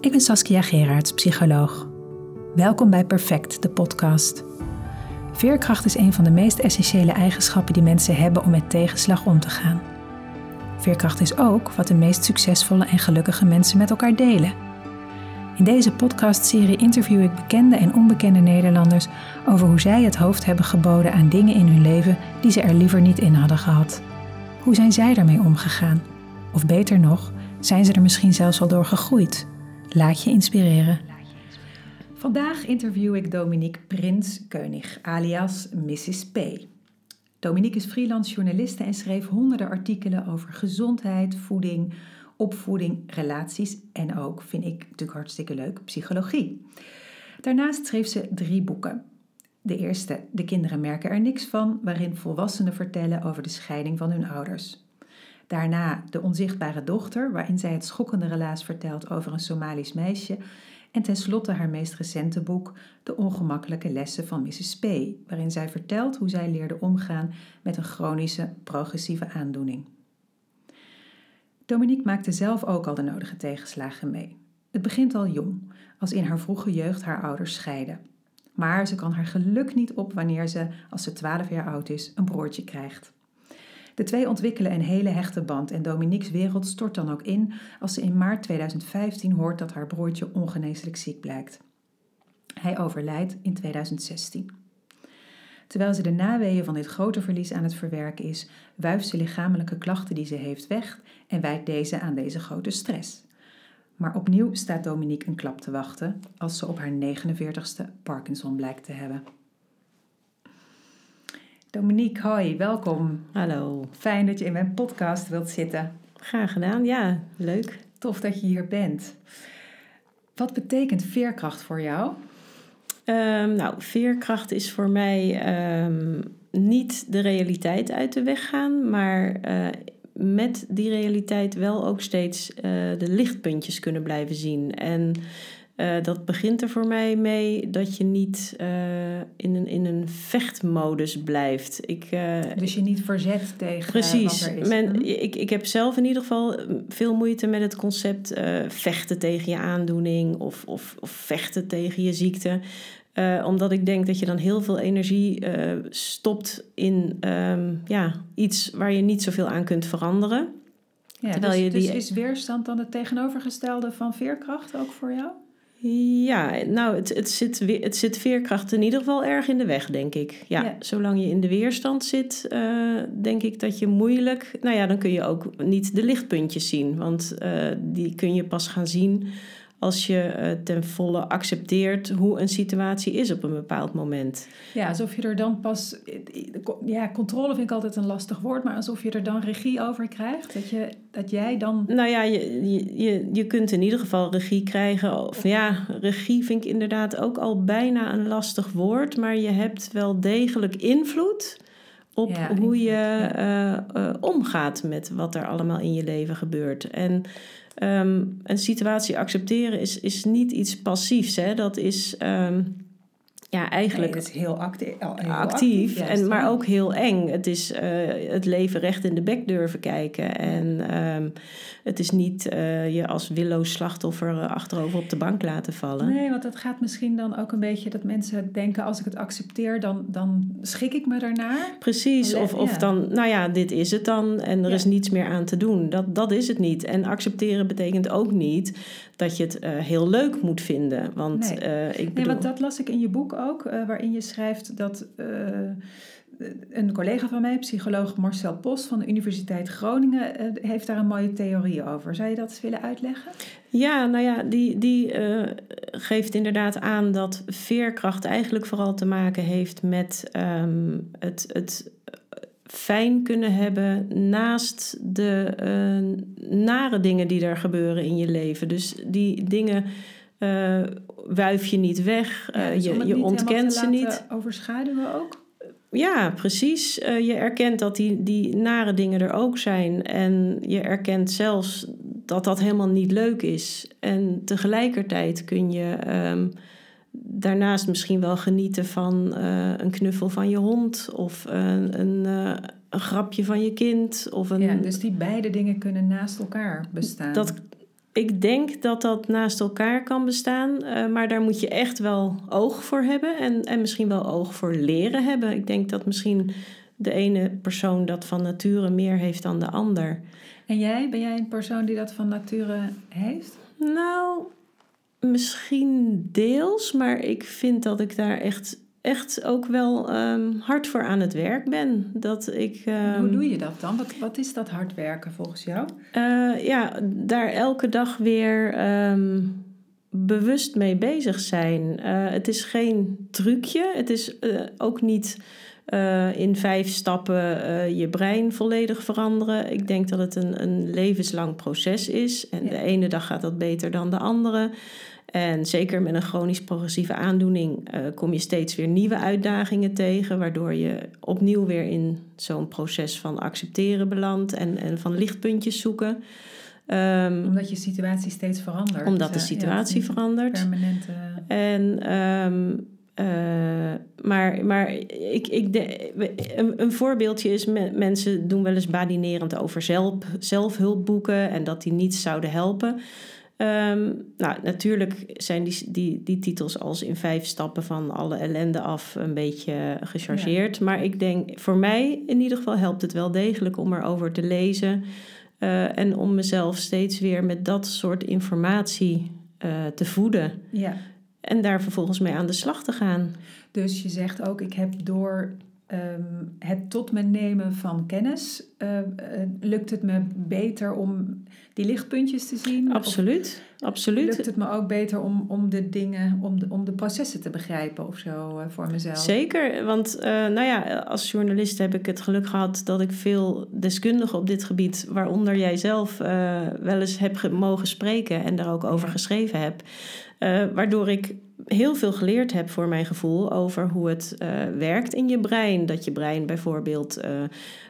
Ik ben Saskia Gerards, psycholoog. Welkom bij Perfect, de podcast. Veerkracht is een van de meest essentiële eigenschappen die mensen hebben om met tegenslag om te gaan. Veerkracht is ook wat de meest succesvolle en gelukkige mensen met elkaar delen. In deze podcastserie interview ik bekende en onbekende Nederlanders over hoe zij het hoofd hebben geboden aan dingen in hun leven die ze er liever niet in hadden gehad. Hoe zijn zij daarmee omgegaan? Of beter nog, zijn ze er misschien zelfs al door gegroeid? Laat je inspireren. Vandaag interview ik Dominique Prins Keunig, alias Mrs. P. Dominique is freelance journaliste en schreef honderden artikelen over gezondheid, voeding, opvoeding, relaties en ook, vind ik natuurlijk hartstikke leuk, psychologie. Daarnaast schreef ze drie boeken. De eerste, De kinderen merken er niks van, waarin volwassenen vertellen over de scheiding van hun ouders. Daarna De onzichtbare dochter, waarin zij het schokkende relaas vertelt over een Somalisch meisje. En tenslotte haar meest recente boek, De ongemakkelijke lessen van Mrs. P, waarin zij vertelt hoe zij leerde omgaan met een chronische progressieve aandoening. Dominique maakte zelf ook al de nodige tegenslagen mee. Het begint al jong, als in haar vroege jeugd haar ouders scheiden. Maar ze kan haar geluk niet op wanneer ze, als ze 12 jaar oud is, een broertje krijgt. De twee ontwikkelen een hele hechte band en Dominique's wereld stort dan ook in als ze in maart 2015 hoort dat haar broertje ongeneeslijk ziek blijkt. Hij overlijdt in 2016. Terwijl ze de naweeën van dit grote verlies aan het verwerken is, wuift ze lichamelijke klachten die ze heeft weg en wijkt deze aan deze grote stress. Maar opnieuw staat Dominique een klap te wachten als ze op haar 49ste Parkinson blijkt te hebben. Dominique, hoi, welkom. Hallo. Fijn dat je in mijn podcast wilt zitten. Graag gedaan, ja, leuk. Tof dat je hier bent. Wat betekent veerkracht voor jou? Um, nou, veerkracht is voor mij um, niet de realiteit uit de weg gaan, maar uh, met die realiteit wel ook steeds uh, de lichtpuntjes kunnen blijven zien. En uh, dat begint er voor mij mee dat je niet uh, in, een, in een vechtmodus blijft. Ik, uh, dus je niet verzet tegen precies. wat er is. Men, Hm? ik, ik heb zelf in ieder geval veel moeite met het concept vechten tegen je aandoening of, of, of vechten tegen je ziekte. omdat ik denk dat je dan heel veel energie stopt in um, ja, iets waar je niet zoveel aan kunt veranderen. Ja, Terwijl dus, je die... dus is weerstand dan het tegenovergestelde van veerkracht ook voor jou? Ja, nou, het, het, zit, het zit veerkracht in ieder geval erg in de weg, denk ik. Ja, ja. zolang je in de weerstand zit, uh, denk ik dat je moeilijk... Nou ja, dan kun je ook niet de lichtpuntjes zien. Want uh, die kun je pas gaan zien als je uh, ten volle accepteert hoe een situatie is op een bepaald moment. Ja, alsof je er dan pas. Ja, controle vind ik altijd een lastig woord, maar alsof je er dan regie over krijgt. Dat, je, dat jij dan. Nou ja, je, je, je kunt in ieder geval regie krijgen. Of ja, regie vind ik inderdaad ook al bijna een lastig woord, maar je hebt wel degelijk invloed op ja, hoe je ja. uh, uh, omgaat met wat er allemaal in je leven gebeurt. En um, een situatie accepteren is, is niet iets passiefs. Hè? Dat is um, ja, eigenlijk nee, dat is heel, heel actief, en, maar ook heel eng. Het is uh, het leven recht in de bek durven kijken. En um, het is niet uh, je als willoos slachtoffer achterover op de bank laten vallen. Nee, want dat gaat misschien dan ook een beetje dat mensen denken... als ik het accepteer, dan, dan schik ik me ernaar. Precies, of, of ja. dan, nou ja, dit is het dan en er ja. is niets meer aan te doen. Dat, dat is het niet. En accepteren betekent ook niet dat je het uh, heel leuk moet vinden. Want, nee. ik bedoel... nee, want dat las ik in je boek ook, uh, waarin je schrijft dat een collega van mij, psycholoog Marcel Post van de Universiteit Groningen, heeft daar een mooie theorie over. Zou je dat eens willen uitleggen? Ja, nou ja, die, die geeft inderdaad aan dat veerkracht eigenlijk vooral te maken heeft met um, het. het fijn kunnen hebben naast de nare dingen die er gebeuren in je leven. Dus die dingen uh, wuif je niet weg, ja, dus je, je ontkent ze niet. Overschaduwen ook? Ja, precies. je erkent dat die, die nare dingen er ook zijn. En je erkent zelfs dat dat helemaal niet leuk is. En tegelijkertijd kun je um, daarnaast misschien wel genieten van uh, een knuffel van je hond of een, een, uh, een grapje van je kind. Of een, ja, dus die beide dingen kunnen naast elkaar bestaan. Dat, ik denk dat dat naast elkaar kan bestaan, uh, maar daar moet je echt wel oog voor hebben en, en misschien wel oog voor leren hebben. Ik denk dat misschien de ene persoon dat van nature meer heeft dan de ander. En jij, ben jij een persoon die dat van nature heeft? Nou, misschien deels, maar ik vind dat ik daar echt echt ook wel um, hard voor aan het werk ben. Dat ik, um, Hoe doe je dat dan? Wat, wat is dat hard werken volgens jou? Uh, ja, daar elke dag weer um, bewust mee bezig zijn. Uh, het is geen trucje. Het is uh, ook niet in vijf stappen je brein volledig veranderen. Ik denk dat het een, een levenslang proces is. En ja. de ene dag gaat dat beter dan de andere. En zeker met een chronisch progressieve aandoening uh, kom je steeds weer nieuwe uitdagingen tegen, waardoor je opnieuw weer in zo'n proces van accepteren belandt en, en van lichtpuntjes zoeken. Um, omdat je situatie steeds verandert. Omdat de situatie ja, verandert. Permanente. En, um, uh, maar maar ik, ik de, een, een, voorbeeldje is: me, mensen doen wel eens badinerend over zelf, zelfhulpboeken en dat die niets zouden helpen. Um, nou, natuurlijk zijn die, die, die titels als in vijf stappen van alle ellende af een beetje gechargeerd. Maar ik denk, voor mij in ieder geval helpt het wel degelijk om erover te lezen. Uh, en om mezelf steeds weer met dat soort informatie uh, te voeden. Ja. En daar vervolgens mee aan de slag te gaan. Dus je zegt ook, ik heb door um, het tot me nemen van kennis, uh, lukt het me beter om die lichtpuntjes te zien? Absoluut, absoluut. Lukt het me ook beter om, om de dingen, om de, om de processen te begrijpen of zo uh, voor mezelf? Zeker, want nou ja, als journalist heb ik het geluk gehad dat ik veel deskundigen op dit gebied, waaronder jij zelf, wel eens heb mogen spreken en daar ook over geschreven heb. waardoor ik heel veel geleerd heb voor mijn gevoel over hoe het uh, werkt in je brein. Dat je brein bijvoorbeeld uh,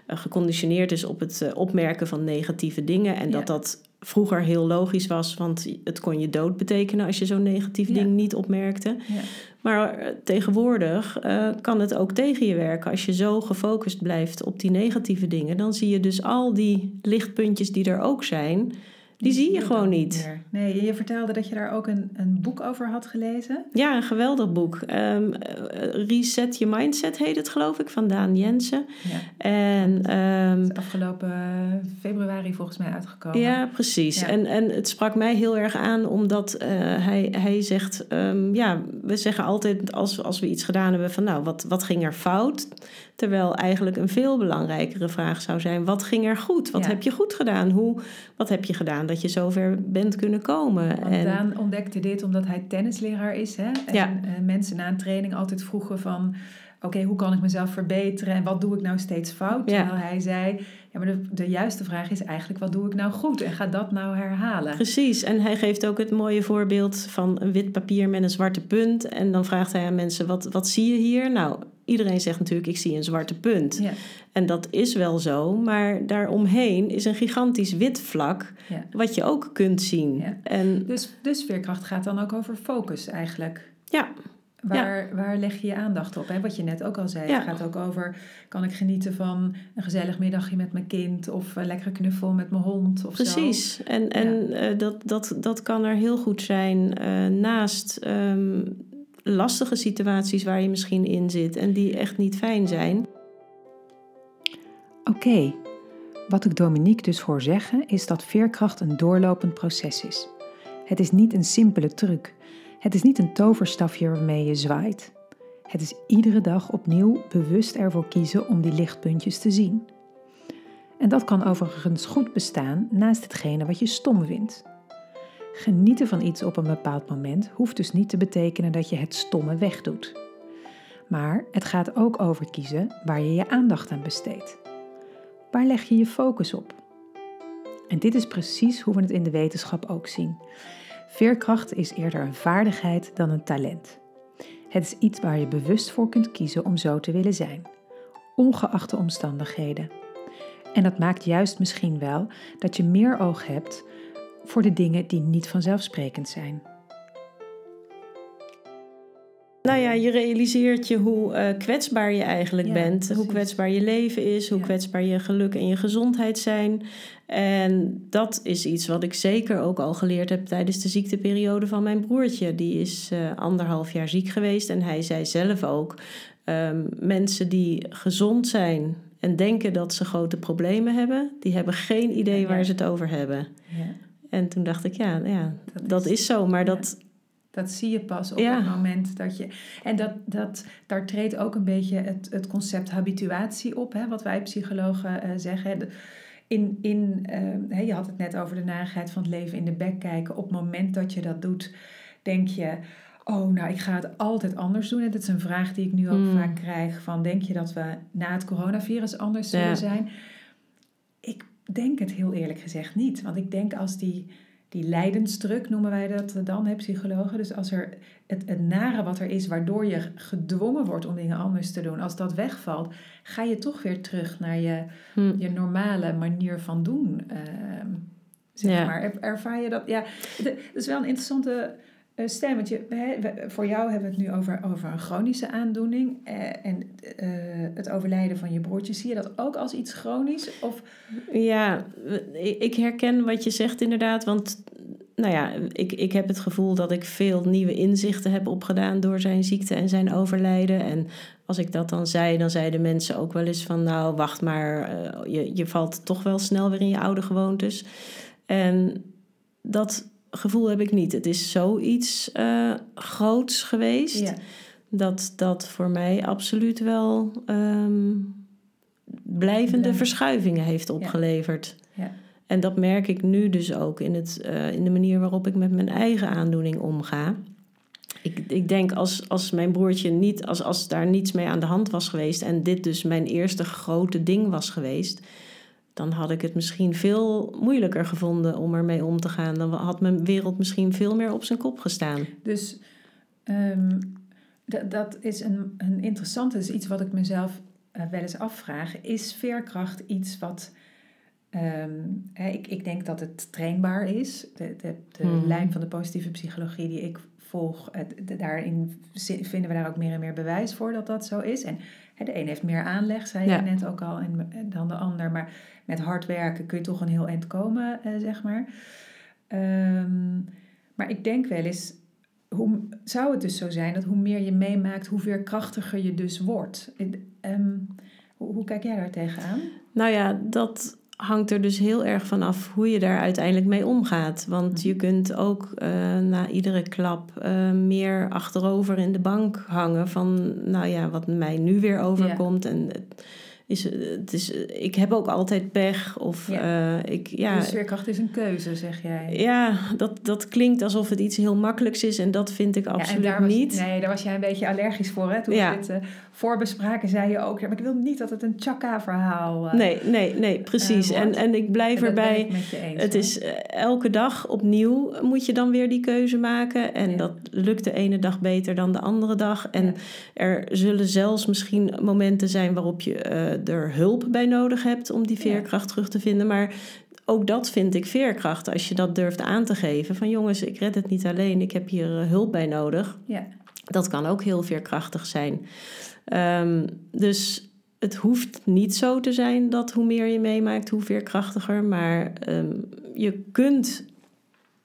geconditioneerd is op het opmerken van negatieve dingen. En dat dat vroeger heel logisch was, want het kon je dood betekenen als je zo'n negatief ding niet opmerkte. Ja. Maar tegenwoordig kan het ook tegen je werken. Als je zo gefocust blijft op die negatieve dingen, dan zie je dus al die lichtpuntjes die er ook zijn die zie je gewoon niet. Nee, je vertelde dat je daar ook een, een boek over had gelezen. Ja, een geweldig boek. Um, Reset Your Mindset heet het, geloof ik, van Daan Jensen. Ja. En, um, afgelopen februari volgens mij uitgekomen. Ja, precies. En, en het sprak mij heel erg aan, omdat uh, hij, hij zegt... Um, ja, we zeggen altijd als, als we iets gedaan hebben van... nou, wat, wat ging er fout? Terwijl eigenlijk een veel belangrijkere vraag zou zijn: wat ging er goed? Wat heb je goed gedaan? Hoe, wat heb je gedaan dat je zover bent kunnen komen? Want en... Daan ontdekte dit omdat hij tennisleraar is. Hè? En ja. Eh, mensen na een training altijd vroegen van... oké, hoe kan ik mezelf verbeteren en wat doe ik nou steeds fout? Terwijl hij zei, ja, maar de, de juiste vraag is eigenlijk, wat doe ik nou goed? En ga dat nou herhalen. Precies, en hij geeft ook het mooie voorbeeld van een wit papier met een zwarte punt. En dan vraagt hij aan mensen, wat, wat zie je hier? Nou, iedereen zegt natuurlijk, ik zie een zwarte punt. Ja. En dat is wel zo, maar daaromheen is een gigantisch wit vlak, ja. wat je ook kunt zien. Ja. En, dus, dus veerkracht gaat dan ook over focus eigenlijk. Ja. Waar, waar leg je je aandacht op? Hè? Wat je net ook al zei. Het gaat ook over, kan ik genieten van een gezellig middagje met mijn kind... of een lekkere knuffel met mijn hond of Precies. Zo. En, en uh, dat, dat, dat kan er heel goed zijn uh, naast... Um, lastige situaties waar je misschien in zit en die echt niet fijn zijn. Oké, wat ik Dominique dus hoor zeggen is dat veerkracht een doorlopend proces is. Het is niet een simpele truc. Het is niet een toverstafje waarmee je zwaait. Het is iedere dag opnieuw bewust ervoor kiezen om die lichtpuntjes te zien. En dat kan overigens goed bestaan naast hetgene wat je stom vindt. Genieten van iets op een bepaald moment hoeft dus niet te betekenen dat je het stomme wegdoet. Maar het gaat ook over kiezen waar je je aandacht aan besteedt. Waar leg je je focus op? En dit is precies hoe we het in de wetenschap ook zien. Veerkracht is eerder een vaardigheid dan een talent. Het is iets waar je bewust voor kunt kiezen om zo te willen zijn, ongeacht de omstandigheden. En dat maakt juist misschien wel dat je meer oog hebt voor de dingen die niet vanzelfsprekend zijn. nou ja, je realiseert je hoe uh, kwetsbaar je eigenlijk bent. Hoe kwetsbaar je leven is, hoe kwetsbaar je geluk en je gezondheid zijn. En dat is iets wat ik zeker ook al geleerd heb tijdens de ziekteperiode van mijn broertje. Die is uh, anderhalf jaar ziek geweest en hij zei zelf ook: um, mensen die gezond zijn en denken dat ze grote problemen hebben, die hebben geen idee waar ze het over hebben. Ja. En toen dacht ik, ja, ja dat, is, zo, maar dat dat zie je pas op het moment dat je. En dat, dat, daar treedt ook een beetje het, het concept habituatie op, hè, wat wij psychologen uh, zeggen. In, in, uh, je had het net over de narigheid van het leven in de bek kijken. Op het moment dat je dat doet, denk je. Oh, nou, ik ga het altijd anders doen. En dat is een vraag die ik nu ook hmm. vaak krijg: van, Denk je dat we na het coronavirus anders zullen zijn? Ik denk het heel eerlijk gezegd niet. Want ik denk als die die lijdensdruk noemen wij dat dan, hè, psychologen. Dus als er het, het nare wat er is, waardoor je gedwongen wordt om dingen anders te doen, als dat wegvalt, ga je toch weer terug naar je, hm. je normale manier van doen. Uh, zeg maar. ervaar je dat? Ja, dat is wel een interessante uh. Want je, voor jou hebben we het nu over, over een chronische aandoening uh, en uh, het overlijden van je broertje. Zie je dat ook als iets chronisch? Of? Ja, ik herken wat je zegt inderdaad. Want nou ja, ik, ik heb het gevoel dat ik veel nieuwe inzichten heb opgedaan door zijn ziekte en zijn overlijden. En als ik dat dan zei, dan zeiden mensen ook wel eens van nou, wacht maar, je, je valt toch wel snel weer in je oude gewoontes. En dat gevoel heb ik niet. Het is zoiets uh, groots geweest. Ja. Dat dat voor mij absoluut wel ehm, blijvende verschuivingen heeft opgeleverd. Ja. ja. En dat merk ik nu dus ook in, het, uh, in de manier waarop ik met mijn eigen aandoening omga. Ik, ik denk als, als mijn broertje niet, als, als daar niets mee aan de hand was geweest en dit dus mijn eerste grote ding was geweest, dan had ik het misschien veel moeilijker gevonden om ermee om te gaan. Dan had mijn wereld misschien veel meer op zijn kop gestaan. Dus um, dat is een, een interessante, is iets wat ik mezelf uh, wel eens afvraag. Is veerkracht iets wat. Um, hè, ik, ik denk dat het trainbaar is. De, de, de hmm. lijn van de positieve psychologie die ik volg, de, daarin vinden we daar ook meer en meer bewijs voor dat dat zo is. En de een heeft meer aanleg, zei je net ook al, en, dan de ander. Maar met hard werken kun je toch een heel eind komen, uh, zeg maar. Um, maar ik denk wel eens, hoe, zou het dus zo zijn dat hoe meer je meemaakt, hoe veerkrachtiger je dus wordt? Um, hoe, hoe kijk jij daar tegenaan? Nou ja, dat hangt er dus heel erg van af hoe je daar uiteindelijk mee omgaat. Want mhm. je kunt ook uh, na iedere klap uh, meer achterover in de bank hangen van, nou ja, wat mij nu weer overkomt. En is, het is, ik heb ook altijd pech. Of, ja. Uh, ik, ja, dus veerkracht is een keuze, zeg jij. Ja, dat, dat klinkt alsof het iets heel makkelijks is. En dat vind ik absoluut ja, niet. Nee, daar was jij een beetje allergisch voor. Hè? Toen ja. dit voorbespraken, zei je ook... Maar ik wil niet dat het een chaka-verhaal... Uh, nee, nee, nee, precies. en, en ik blijf en erbij... Eens, het is elke dag opnieuw moet je dan weer die keuze maken. En dat lukt de ene dag beter dan de andere dag. En er zullen zelfs misschien momenten zijn waarop je er hulp bij nodig hebt om die veerkracht terug te vinden. Maar ook dat vind ik veerkracht. Als je dat durft aan te geven. Van jongens, ik red het niet alleen. Ik heb hier eh, hulp bij nodig. Ja. Dat kan ook heel veerkrachtig zijn. Um, dus het hoeft niet zo te zijn dat hoe meer je meemaakt, hoe veerkrachtiger. Maar um, je kunt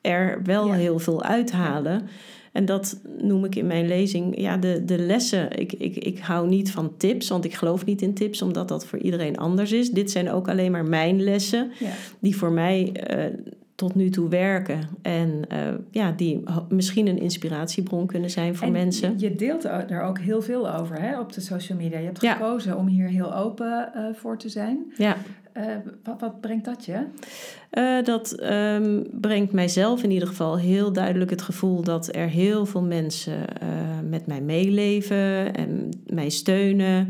er wel heel veel uithalen. En dat noem ik in mijn lezing, ja, de, de lessen. Ik, ik, ik hou niet van tips, want ik geloof niet in tips, omdat dat voor iedereen anders is. Dit zijn ook alleen maar mijn lessen, ja. die voor mij uh, tot nu toe werken. En uh, ja, die misschien een inspiratiebron kunnen zijn voor en mensen. Je deelt daar ook heel veel over hè, op de social media. Je hebt gekozen om hier heel open uh, voor te zijn. Ja. Uh, wat, wat, brengt dat je? Dat um, brengt mijzelf in ieder geval heel duidelijk het gevoel dat er heel veel mensen met mij meeleven en mij steunen.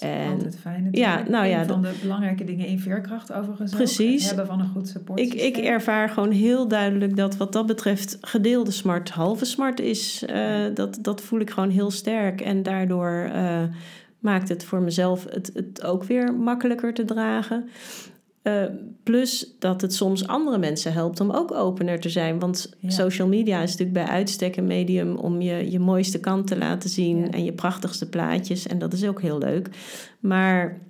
En, altijd fijn. Ja, nou ja, een van de belangrijke dingen in veerkracht overigens. Precies. Hebben van een goed support. Ik, ik ervaar gewoon heel duidelijk dat wat dat betreft gedeelde smart halve smart is. dat, dat voel ik gewoon heel sterk. En daardoor maakt het voor mezelf het, het ook weer makkelijker te dragen. Uh, plus dat het soms andere mensen helpt om ook opener te zijn. Want social media is natuurlijk bij uitstek een medium om je, je mooiste kant te laten zien en je prachtigste plaatjes. En dat is ook heel leuk. Maar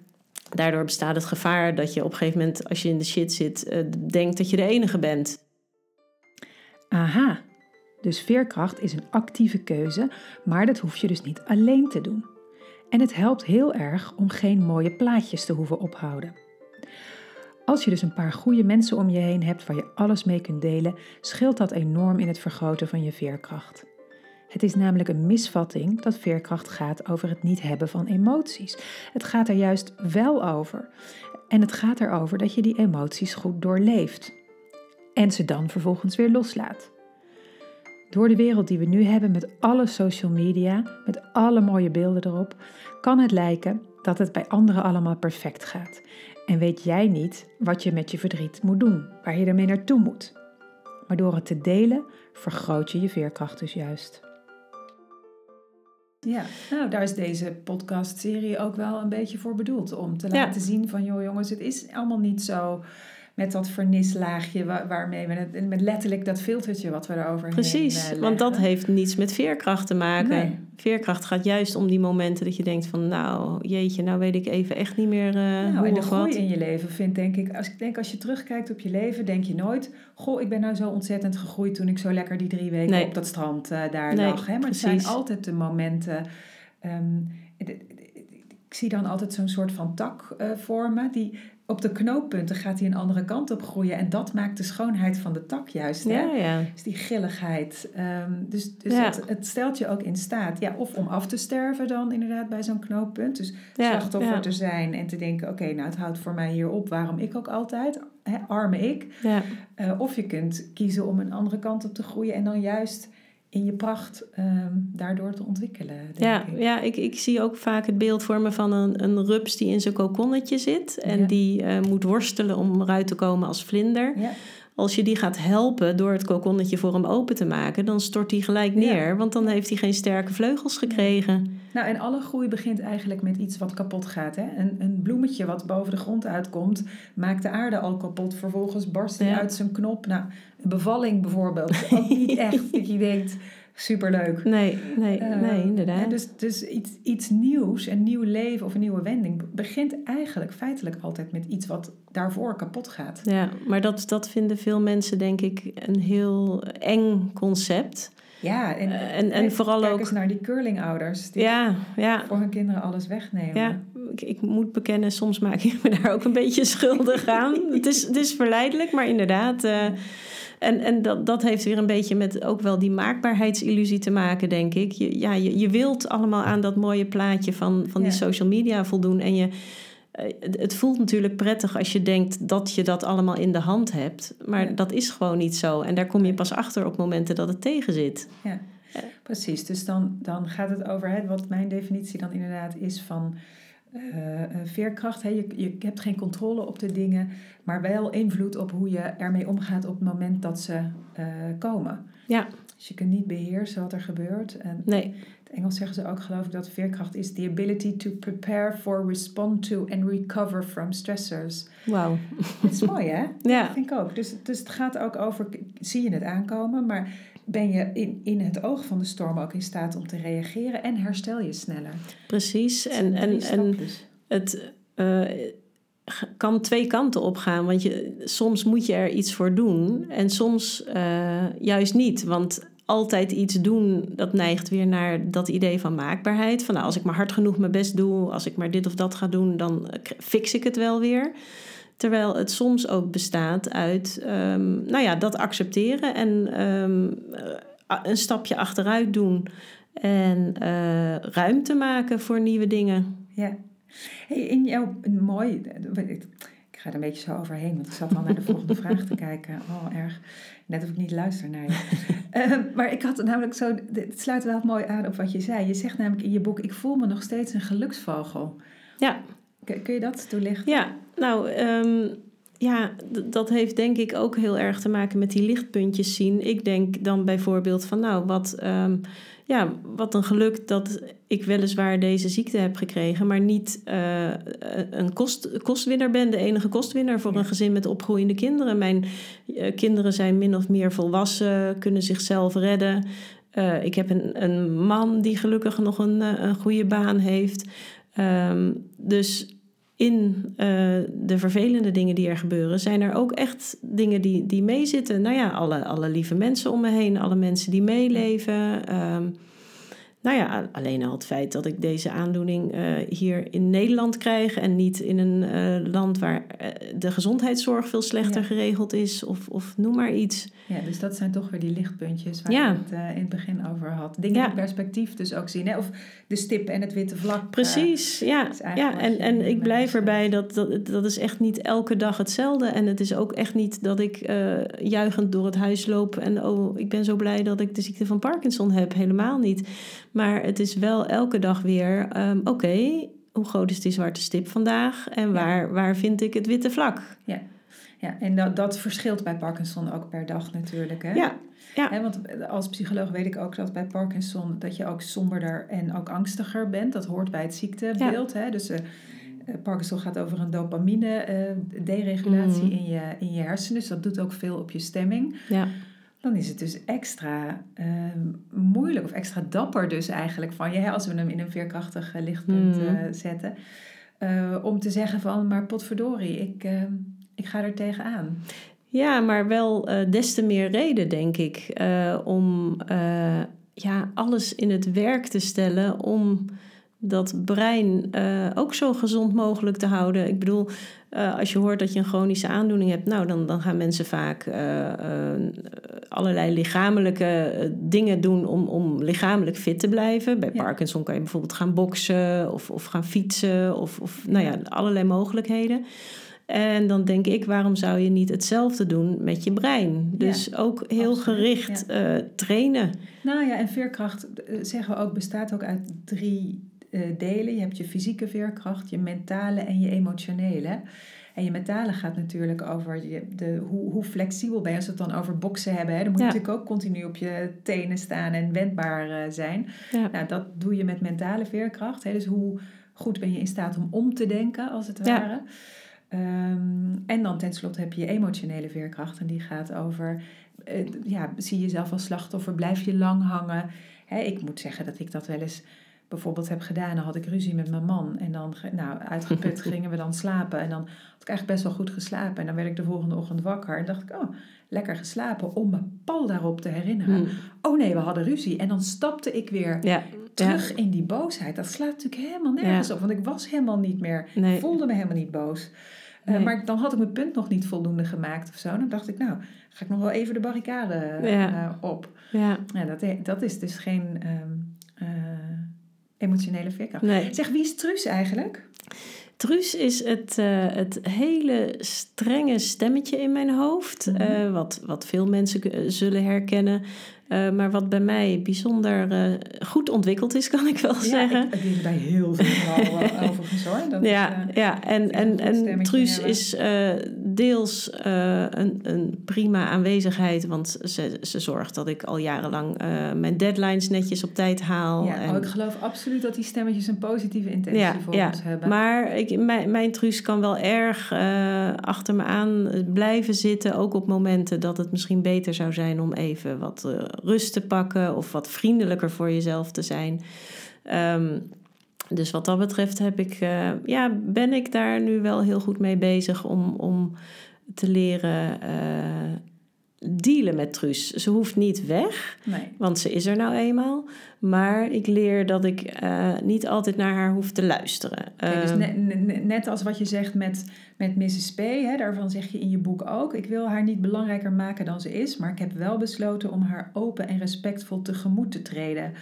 daardoor bestaat het gevaar dat je op een gegeven moment, als je in de shit zit, uh, denkt dat je de enige bent. Aha, dus veerkracht is een actieve keuze, maar dat hoef je dus niet alleen te doen. En het helpt heel erg om geen mooie plaatjes te hoeven ophouden. Als je dus een paar goede mensen om je heen hebt waar je alles mee kunt delen, scheelt dat enorm in het vergroten van je veerkracht. Het is namelijk een misvatting dat veerkracht gaat over het niet hebben van emoties. Het gaat er juist wel over. En het gaat erover dat je die emoties goed doorleeft. En ze dan vervolgens weer loslaat. Door de wereld die we nu hebben met alle social media, met alle mooie beelden erop, kan het lijken dat het bij anderen allemaal perfect gaat. En weet jij niet wat je met je verdriet moet doen, waar je ermee naartoe moet. Maar door het te delen, vergroot je je veerkracht dus juist. Ja, nou daar is deze podcastserie ook wel een beetje voor bedoeld. Om te laten zien van, joh jongens, het is allemaal niet zo met dat vernislaagje waarmee we het, met letterlijk dat filtertje wat we erover Precies, uh, want dat heeft niets met veerkracht te maken. Veerkracht gaat juist om die momenten dat je denkt van nou jeetje, nou weet ik even echt niet meer uh, nou, hoe en de groei in je leven vind denk ik, als ik denk als je terugkijkt op je leven, denk je nooit, goh ik ben nou zo ontzettend gegroeid toen ik zo lekker die drie weken op dat strand uh, daar lag. Hè? Maar precies. het zijn altijd de momenten. Um, ik zie dan altijd zo'n soort van tak uh, vormen die op de knooppunten gaat hij een andere kant op groeien. En dat maakt de schoonheid van de tak juist. Hè? Ja, ja. Dus die grilligheid. Ehm, dus dus het, het, stelt je ook in staat. Ja, of om af te sterven dan inderdaad bij zo'n knooppunt. Dus slachtoffer te zijn en te denken... oké, nou het houdt voor mij hier op. Waarom ik ook altijd? Hè, arme ik. Uh, of je kunt kiezen om een andere kant op te groeien. En dan juist in je pracht um, daardoor te ontwikkelen. Denk ja, ik. ja ik, ik zie ook vaak het beeld vormen van een, een rups die in zijn kokonnetje zit en die uh, moet worstelen om eruit te komen als vlinder. Ja. Als je die gaat helpen door het kokonnetje voor hem open te maken, dan stort hij gelijk neer, want dan heeft hij geen sterke vleugels gekregen. Nou, en alle groei begint eigenlijk met iets wat kapot gaat. Hè? Een, een bloemetje wat boven de grond uitkomt, maakt de aarde al kapot. Vervolgens barst hij uit zijn knop. Nou, een bevalling bijvoorbeeld. Ook niet echt dat je denkt, superleuk. Nee, nee, uh, nee inderdaad. dus dus iets, iets nieuws, een nieuw leven of een nieuwe wending... begint eigenlijk feitelijk altijd met iets wat daarvoor kapot gaat. Ja, maar dat, dat vinden veel mensen denk ik een heel eng concept... Ja, en, uh, en, en vooral kijk ook. eens naar die curlingouders die ja, ja. voor hun kinderen alles wegnemen. Ja, ik, ik, moet bekennen, soms maak ik me daar ook een beetje schuldig aan. het, is, het is verleidelijk, maar inderdaad. Uh, en en dat, dat heeft weer een beetje met ook wel die maakbaarheidsillusie te maken, denk ik. Je, ja, je, je wilt allemaal aan dat mooie plaatje van, van die ja. social media voldoen. En je, het voelt natuurlijk prettig als je denkt dat je dat allemaal in de hand hebt. Maar ja. dat is gewoon niet zo. En daar kom je pas achter op momenten dat het tegen zit. Ja, precies. Dus dan, dan gaat het over hè, wat mijn definitie dan inderdaad is van veerkracht. Hè. Je, je hebt geen controle op de dingen, maar wel invloed op hoe je ermee omgaat op het moment dat ze uh, komen. Ja. Dus je kunt niet beheersen wat er gebeurt. En nee. het Engels zeggen ze ook, geloof ik, dat veerkracht is the ability to prepare for, respond to and recover from stressors. Wauw. Dat is mooi, hè? Ja. Dat vind ik ook. Dus, dus het gaat ook over, zie je het aankomen, maar ben je in, in het oog van de storm ook in staat om te reageren en herstel je sneller. Precies. En, en, en het uh, kan twee kanten op gaan. Want je, soms moet je er iets voor doen en soms uh, juist niet. Want altijd iets doen, dat neigt weer naar dat idee van maakbaarheid. Van nou, als ik maar hard genoeg mijn best doe, als ik maar dit of dat ga doen, dan fix ik het wel weer. Terwijl het soms ook bestaat uit um, nou ja, dat accepteren en um, een stapje achteruit doen. En uh, ruimte maken voor nieuwe dingen. Ja. Hey, in jouw mooi. Ik ga er een beetje zo overheen, want ik zat al naar de volgende vraag te kijken. Oh, erg. Net of ik niet luister naar je. uh, maar ik had namelijk zo. Het sluit wel mooi aan op wat je zei. Je zegt namelijk in je boek: Ik voel me nog steeds een geluksvogel. Ja. Kun je dat toelichten? Ja, nou, um, ja, dat heeft denk ik ook heel erg te maken met die lichtpuntjes zien. Ik denk dan bijvoorbeeld van, nou, wat, ehm, ja, wat een geluk dat ik weliswaar deze ziekte heb gekregen, maar niet uh, een kost, kostwinner ben, de enige kostwinnaar voor een gezin met opgroeiende kinderen. Mijn uh, kinderen zijn min of meer volwassen, kunnen zichzelf redden. Uh, ik heb een, een man die gelukkig nog een, een goede baan heeft. Um, dus in uh, de vervelende dingen die er gebeuren, zijn er ook echt dingen die, die meezitten. Nou ja, alle, alle lieve mensen om me heen, alle mensen die meeleven. Um, nou ja, alleen al het feit dat ik deze aandoening uh, hier in Nederland krijg en niet in een uh, land waar de gezondheidszorg veel slechter ja. geregeld is, of, of noem maar iets. Ja, dus dat zijn toch weer die lichtpuntjes waar ja. ik het in het begin over had. Dingen ja. in perspectief dus ook zien, hè? of de stip en het witte vlak. Precies, ja. ja. En, en ik blijf erbij dat, dat dat is echt niet elke dag hetzelfde. En het is ook echt niet dat ik juichend door het huis loop en oh, ik ben zo blij dat ik de ziekte van Parkinson heb. Helemaal niet. Maar het is wel elke dag weer, um, oké, okay, hoe groot is die zwarte stip vandaag en waar, waar vind ik het witte vlak? Ja, ja en dat, dat verschilt bij Parkinson ook per dag natuurlijk. Hè? Ja. Ja. He, want als psycholoog weet ik ook dat bij Parkinson dat je ook somberder en ook angstiger bent. Dat hoort bij het ziektebeeld. Ja. Hè? Dus uh, Parkinson gaat over een dopamine uh, deregulatie mm. in, je, in je hersenen. Dus dat doet ook veel op je stemming. Ja dan is het dus extra uh, moeilijk of extra dapper dus eigenlijk van je, als we hem in een veerkrachtig lichtpunt uh, zetten, om te zeggen van, maar potverdorie, ik, ik ga er tegenaan. Ja, maar wel des te meer reden, denk ik, om ja, alles in het werk te stellen om dat brein ook zo gezond mogelijk te houden. Ik bedoel, als je hoort dat je een chronische aandoening hebt, nou, dan, dan gaan mensen vaak allerlei lichamelijke dingen doen om, om lichamelijk fit te blijven. Bij ja. Parkinson kan je bijvoorbeeld gaan boksen of, of gaan fietsen of, of nou ja, allerlei mogelijkheden. En dan denk ik, waarom zou je niet hetzelfde doen met je brein? Dus ja, ook heel absoluut, gericht ja. trainen. Nou ja, en veerkracht, zeggen we ook, bestaat ook uit drie uh, delen. Je hebt je fysieke veerkracht, je mentale en je emotionele. En je mentale gaat natuurlijk over je, de, hoe, hoe flexibel ben je. Als we het dan over boksen hebben, hè, dan moet je natuurlijk ook continu op je tenen staan en wendbaar uh, zijn. Nou, dat doe je met mentale veerkracht. Hè. Dus hoe goed ben je in staat om om te denken, als het ware. Um, en dan tenslotte heb je je emotionele veerkracht. En die gaat over, uh, ja, zie jezelf als slachtoffer, blijf je lang hangen. Ik moet zeggen dat ik dat wel eens bijvoorbeeld heb gedaan, dan had ik ruzie met mijn man. En dan, nou, uitgeput gingen we dan slapen. En dan had ik eigenlijk best wel goed geslapen. En dan werd ik de volgende ochtend wakker. En dacht ik, oh, lekker geslapen. Om me pal daarop te herinneren. Hmm. Oh nee, we hadden ruzie. En dan stapte ik weer ja. terug ja. in die boosheid. Dat slaat natuurlijk helemaal nergens ja. op. Want ik was helemaal niet meer, nee. voelde me helemaal niet boos. Nee. Uh, maar dan had ik mijn punt nog niet voldoende gemaakt of zo. Dan dacht ik, nou, ga ik nog wel even de barricade uh, op. Ja. Ja, dat, dat is dus geen... Um, uh, emotionele veerkracht. Nee. Zeg, wie is Truus eigenlijk? Truus is het, uh, het hele strenge stemmetje in mijn hoofd. Mm -hmm. uh, wat, wat veel mensen zullen herkennen. Uh, maar wat bij mij bijzonder uh, goed ontwikkeld is, kan ik wel ja, zeggen. Ik, ik bij heel veel overigens hoor. Dat ja, is, ja, en, en, en Truus is deels een, een prima aanwezigheid, want ze, ze zorgt dat ik al jarenlang mijn deadlines netjes op tijd haal. Ja, en... oh, ik geloof absoluut dat die stemmetjes een positieve intentie ja, voor ja. ons hebben. Maar ik, mijn, mijn Truus kan wel erg achter me aan blijven zitten, ook op momenten dat het misschien beter zou zijn om even wat rust te pakken of wat vriendelijker voor jezelf te zijn. Um, dus wat dat betreft heb ik, uh, ja, ben ik daar nu wel heel goed mee bezig om, om te leren uh, dealen met Truus. Ze hoeft niet weg, nee. want ze is er nou eenmaal. Maar ik leer dat ik uh, niet altijd naar haar hoef te luisteren. Dus net, net, als wat je zegt met, met Mrs. P, hè, daarvan zeg je in je boek ook... ik wil haar niet belangrijker maken dan ze is... maar ik heb wel besloten om haar open en respectvol tegemoet te treden.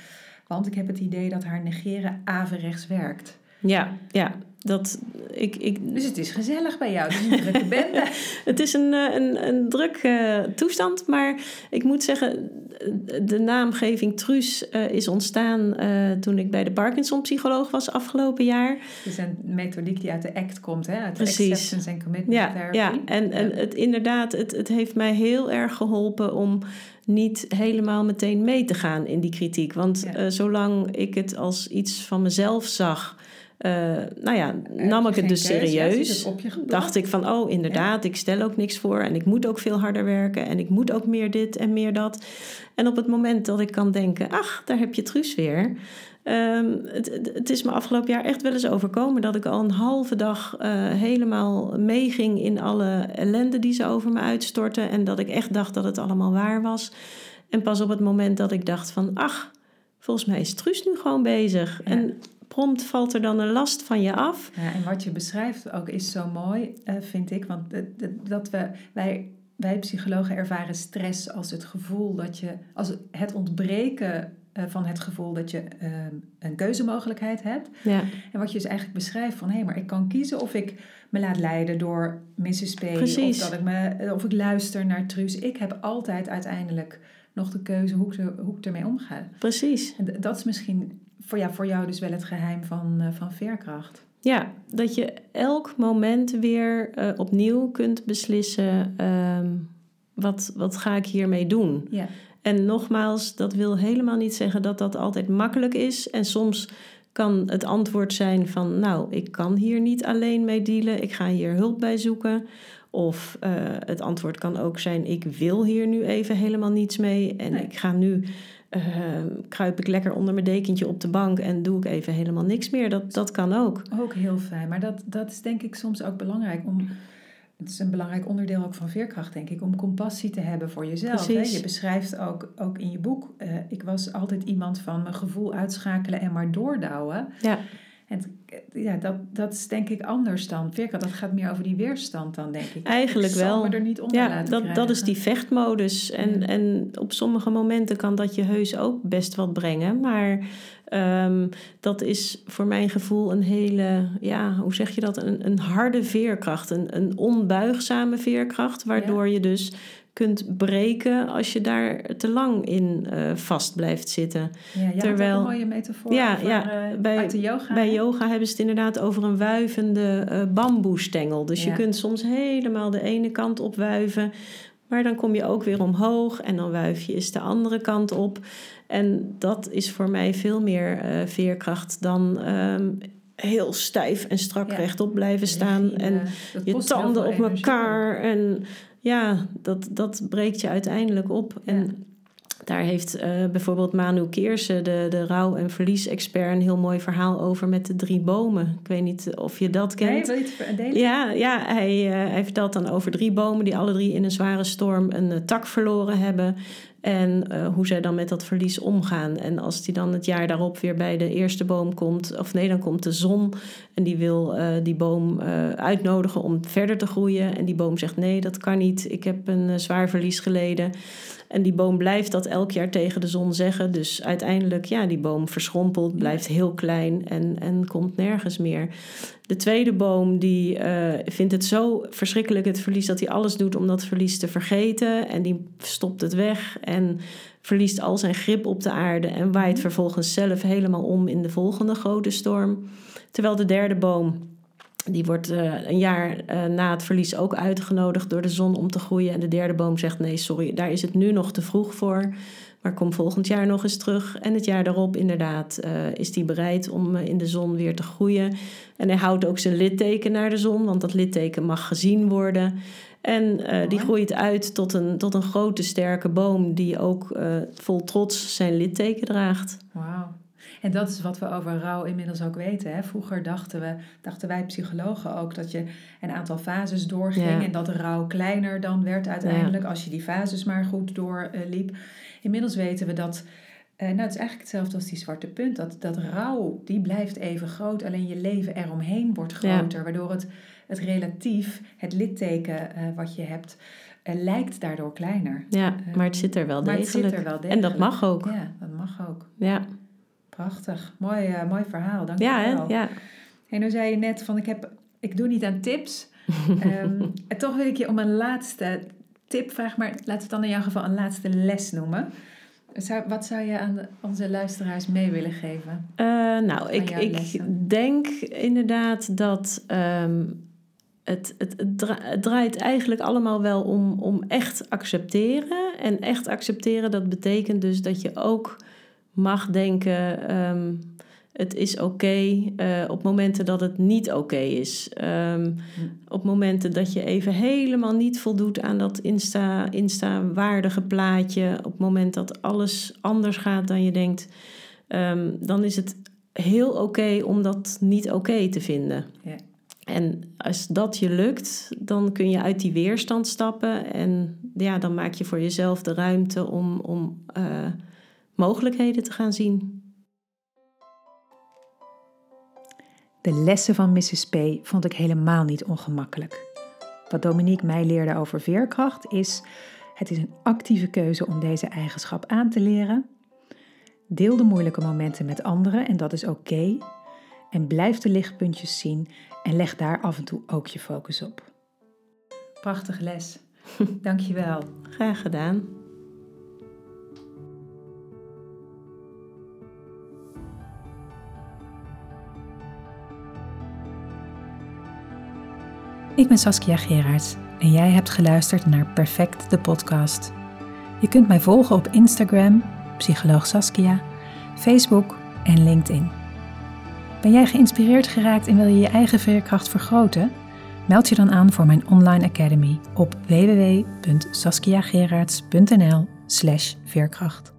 Want ik heb het idee dat haar negeren averechts werkt. Ja, ja. Dat ik, ik... Dus het is gezellig bij jou, het is een drukke bende. het is een, eh, een, een drukke toestand, maar ik moet zeggen, de naamgeving Truus uh, is ontstaan uh, toen ik bij de Parkinson-psycholoog was afgelopen jaar. Het is een methodiek die uit de ACT komt, hè? uit de Acceptance and Commitment ja, Therapy. Ja, en, en het, inderdaad, het, het heeft mij heel erg geholpen om niet helemaal meteen mee te gaan in die kritiek. Want ja. zolang ik het als iets van mezelf zag nou ja, nam ik het dus serieus. dacht ik van, oh inderdaad, ik stel ook niks voor en ik moet ook veel harder werken en ik moet ook meer dit en meer dat. En op het moment dat ik kan denken, ach, daar heb je Truus weer. Um, het, het, is me afgelopen jaar echt wel eens overkomen dat ik al een halve dag uh, helemaal meeging in alle ellende die ze over me uitstortten. En dat ik echt dacht dat het allemaal waar was. En pas op het moment dat ik dacht van, ach, volgens mij is Truus nu gewoon bezig. Ja. En prompt valt er dan een last van je af. Ja, en wat je beschrijft ook is zo mooi, uh, vind ik. Want dat we, wij, wij psychologen ervaren stress als het gevoel dat je, als het ontbreken uh, van het gevoel dat je uh, een keuzemogelijkheid hebt. Ja. En wat je dus eigenlijk beschrijft van hé, hey, maar ik kan kiezen of ik me laat leiden door Mrs. P. Precies. Of dat ik me, of ik luister naar Truus. Ik heb altijd uiteindelijk nog de keuze hoe ik, hoe ik ermee omga. Precies. En dat is misschien voor, ja, voor jou dus wel het geheim van, uh, van veerkracht. Ja, dat je elk moment weer uh, opnieuw kunt beslissen: uh, wat, wat ga ik hiermee doen? Ja. En nogmaals, dat wil helemaal niet zeggen dat dat altijd makkelijk is. En soms kan het antwoord zijn van, nou, ik kan hier niet alleen mee dealen, ik ga hier hulp bij zoeken. Of uh, het antwoord kan ook zijn, ik wil hier nu even helemaal niets mee en ik ga nu uh, kruip ik lekker onder mijn dekentje op de bank en doe ik even helemaal niks meer. Dat, dat kan ook. Ook heel fijn. Maar dat, dat is denk ik soms ook belangrijk om. Het is een belangrijk onderdeel ook van veerkracht, denk ik, om compassie te hebben voor jezelf. Hè? Je beschrijft ook, ook in je boek, uh, ik was altijd iemand van mijn gevoel uitschakelen en maar doordouwen. Ja. En ja, dat, dat is denk ik anders dan veerkracht. Dat gaat meer over die weerstand dan, denk ik. Eigenlijk ik wel. er niet onder ja, dat, dat is die vechtmodus. En, ja. en op sommige momenten kan dat je heus ook best wat brengen. Maar um, dat is voor mijn gevoel een hele, ja, hoe zeg je dat? Een, een harde veerkracht. Een, een onbuigzame veerkracht. Waardoor ja. je dus kunt breken als je daar te lang in uh, vast blijft zitten. Ja, Terwijl, een mooie metafoor ja, over, ja, uh, bij, uit de yoga. Bij yoga hebben ze het inderdaad over een wuivende uh, bamboestengel. Dus ja. je kunt soms helemaal de ene kant op wuiven... maar dan kom je ook weer omhoog en dan wuif je eens de andere kant op. En dat is voor mij veel meer veerkracht dan... Um, heel stijf en strak ja. rechtop blijven staan. En je tanden op elkaar. En ja, dat, dat breekt je uiteindelijk op. Ja. En daar heeft uh, bijvoorbeeld Manu Keersen, de, de rouw- en verliesexpert, een heel mooi verhaal over met de drie bomen. Ik weet niet of je dat kent. Nee, wil je delen? Ja, ja hij, uh, hij vertelt dan over drie bomen die alle drie in een zware storm een uh, tak verloren hebben. En uh, hoe zij dan met dat verlies omgaan. En als die dan het jaar daarop weer bij de eerste boom komt, of nee, dan komt de zon en die wil uh, die boom uh, uitnodigen om verder te groeien. En die boom zegt: Nee, dat kan niet. Ik heb een zwaar verlies geleden. En die boom blijft dat elk jaar tegen de zon zeggen. Dus uiteindelijk, ja, die boom verschrompelt, blijft heel klein en, en komt nergens meer. De tweede boom die uh, vindt het zo verschrikkelijk het verlies dat hij alles doet om dat verlies te vergeten. En die stopt het weg en verliest al zijn grip op de aarde en waait vervolgens zelf helemaal om in de volgende grote storm. Terwijl de derde boom die wordt uh, een jaar uh, na het verlies ook uitgenodigd door de zon om te groeien. En de derde boom zegt: Nee, sorry, daar is het nu nog te vroeg voor. Maar kom volgend jaar nog eens terug. En het jaar daarop, inderdaad, uh, is hij bereid om in de zon weer te groeien. En hij houdt ook zijn litteken naar de zon, want dat litteken mag gezien worden. En die groeit uit tot een, tot een grote, sterke boom die ook vol trots zijn litteken draagt. Wauw. En dat is wat we over rouw inmiddels ook weten. Hè? Vroeger dachten, we, dachten wij psychologen ook dat je een aantal fases doorging ja. en dat rouw kleiner dan werd uiteindelijk ja. als je die fases maar goed doorliep. Inmiddels weten we dat. Uh, nou, het is eigenlijk hetzelfde als die zwarte punt. Dat, dat rouw, die blijft even groot. Alleen je leven eromheen wordt groter. Ja. Waardoor het, het relatief, het litteken uh, wat je hebt, uh, lijkt daardoor kleiner. Ja, maar het zit er wel degelijk. Maar het zit er wel degelijk. En dat mag ook. Ja, dat mag ook. Ja. Prachtig. Mooi, mooi verhaal. Dank je ja, wel. Ja, En nou zei je net van ik, heb, ik doe niet aan tips. um, en toch wil ik je om een laatste tip vragen, maar laten we het dan in jouw geval een laatste les noemen. wat zou je aan onze luisteraars mee willen geven? Uh, nou, ik, ik denk inderdaad dat ehm, het, het, het, draait eigenlijk allemaal wel om, om echt accepteren. En echt accepteren, dat betekent dus dat je ook mag denken. Um, het is oké uh, op momenten dat het niet oké is. Um, Op momenten dat je even helemaal niet voldoet aan dat Insta, Insta-waardige plaatje. Op het moment dat alles anders gaat dan je denkt. Um, dan is het heel oké om dat niet oké te vinden. Ja. En als dat je lukt, dan kun je uit die weerstand stappen. En ja, dan maak je voor jezelf de ruimte om, om uh, mogelijkheden te gaan zien. De lessen van Mrs. P vond ik helemaal niet ongemakkelijk. Wat Dominique mij leerde over veerkracht is: het is een actieve keuze om deze eigenschap aan te leren. Deel de moeilijke momenten met anderen en dat is oké. En blijf de lichtpuntjes zien en leg daar af en toe ook je focus op. Prachtig les. Dankjewel. Graag gedaan. Ik ben Saskia Gerards en jij hebt geluisterd naar Perfect de podcast. Je kunt mij volgen op Instagram, psycholoog Saskia, Facebook en LinkedIn. Ben jij geïnspireerd geraakt en wil je je eigen veerkracht vergroten? Meld je dan aan voor mijn online academy op www.saskiagerards.nl/veerkracht.